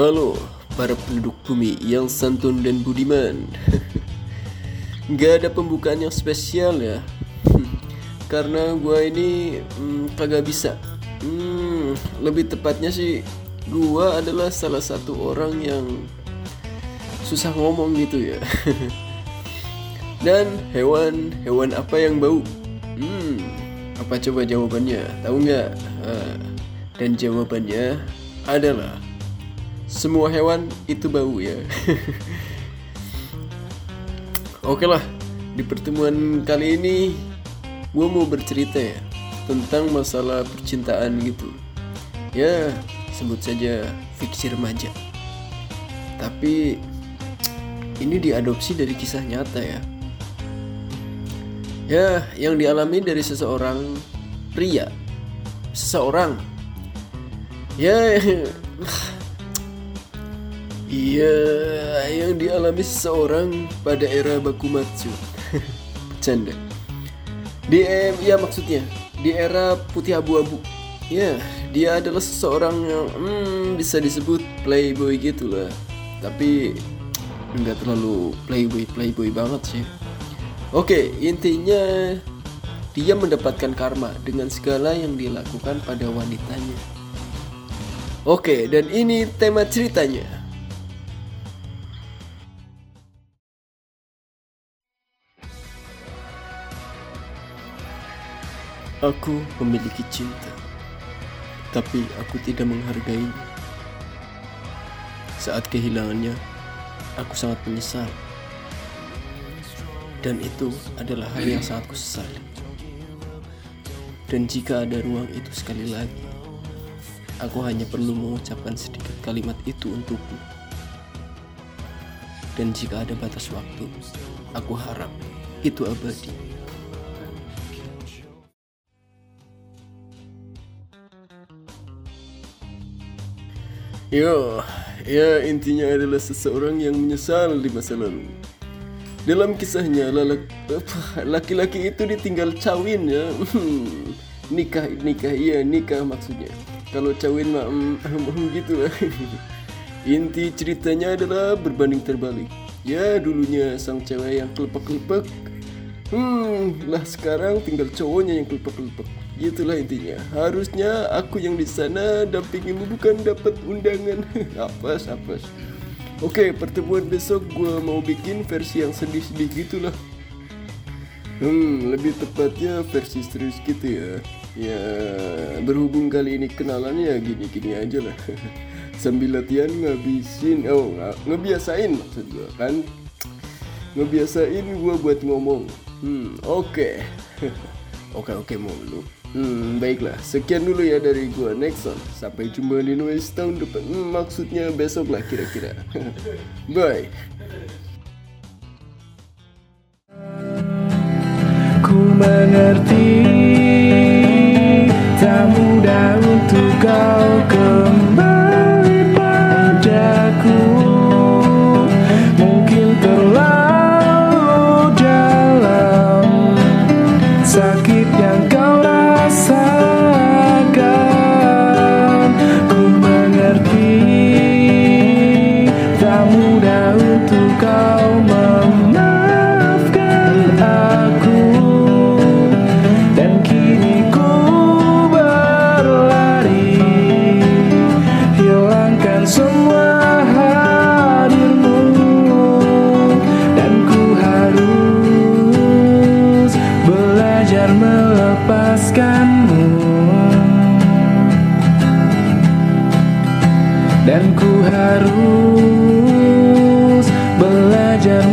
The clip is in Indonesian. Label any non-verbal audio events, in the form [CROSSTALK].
Halo para penduduk bumi yang santun dan budiman [LAUGHS] Gak ada pembukaan yang spesial ya [LAUGHS] Karena gua ini hmm, kagak bisa hmm, Lebih tepatnya sih Gua adalah salah satu orang yang Susah ngomong gitu ya [LAUGHS] Dan hewan, hewan apa yang bau? Hmm, apa coba jawabannya? Tahu nggak? Ah, dan jawabannya adalah semua hewan itu bau ya. Oke lah, di pertemuan kali ini gue mau bercerita ya tentang masalah percintaan gitu. Ya, sebut saja fiksi remaja. Tapi ini diadopsi dari kisah nyata ya. Ya, yang dialami dari seseorang pria. Seseorang. Ya, Iya, yang dialami seseorang pada era Bakumatsu. [LAUGHS] Canda. Di ya maksudnya di era putih abu-abu. Ya, dia adalah seseorang yang hmm, bisa disebut playboy gitu lah. Tapi nggak terlalu playboy playboy banget sih. Oke, intinya dia mendapatkan karma dengan segala yang dilakukan pada wanitanya. Oke, dan ini tema ceritanya. Aku memiliki cinta, tapi aku tidak menghargainya. Saat kehilangannya, aku sangat menyesal. Dan itu adalah hal yang sangat kusesali. Dan jika ada ruang itu sekali lagi, aku hanya perlu mengucapkan sedikit kalimat itu untukmu. Dan jika ada batas waktu, aku harap itu abadi. Yo, ya intinya adalah seseorang yang menyesal di masa lalu. Dalam kisahnya, laki-laki itu ditinggal cawin ya. [LAUGHS] nikah, nikah, iya nikah maksudnya. Kalau cawin mah mm, [LAUGHS] gitu lah. [LAUGHS] Inti ceritanya adalah berbanding terbalik. Ya dulunya sang cewek yang kelepek-kelepek. Hmm, lah sekarang tinggal cowoknya yang kelepek-kelepek. Itulah intinya. Harusnya aku yang di sana dampingimu bukan dapat undangan. [LAUGHS] apes, apes. Oke, pertemuan besok gue mau bikin versi yang sedih-sedih gitulah. Hmm, lebih tepatnya versi serius gitu ya. Ya, berhubung kali ini kenalannya ya gini-gini aja lah. [LAUGHS] Sambil latihan ngabisin, oh ngebiasain maksud gue kan. Ngebiasain gue buat ngomong. Hmm, oke. Okay. [LAUGHS] oke oke mulu. Hmm, baiklah. Sekian dulu ya dari gua Nexon. Sampai jumpa di Noise tahun depan. Hmm, maksudnya besok lah kira-kira. [LAUGHS] Bye. Ku mengerti melepaskanmu. Dan ku harus belajar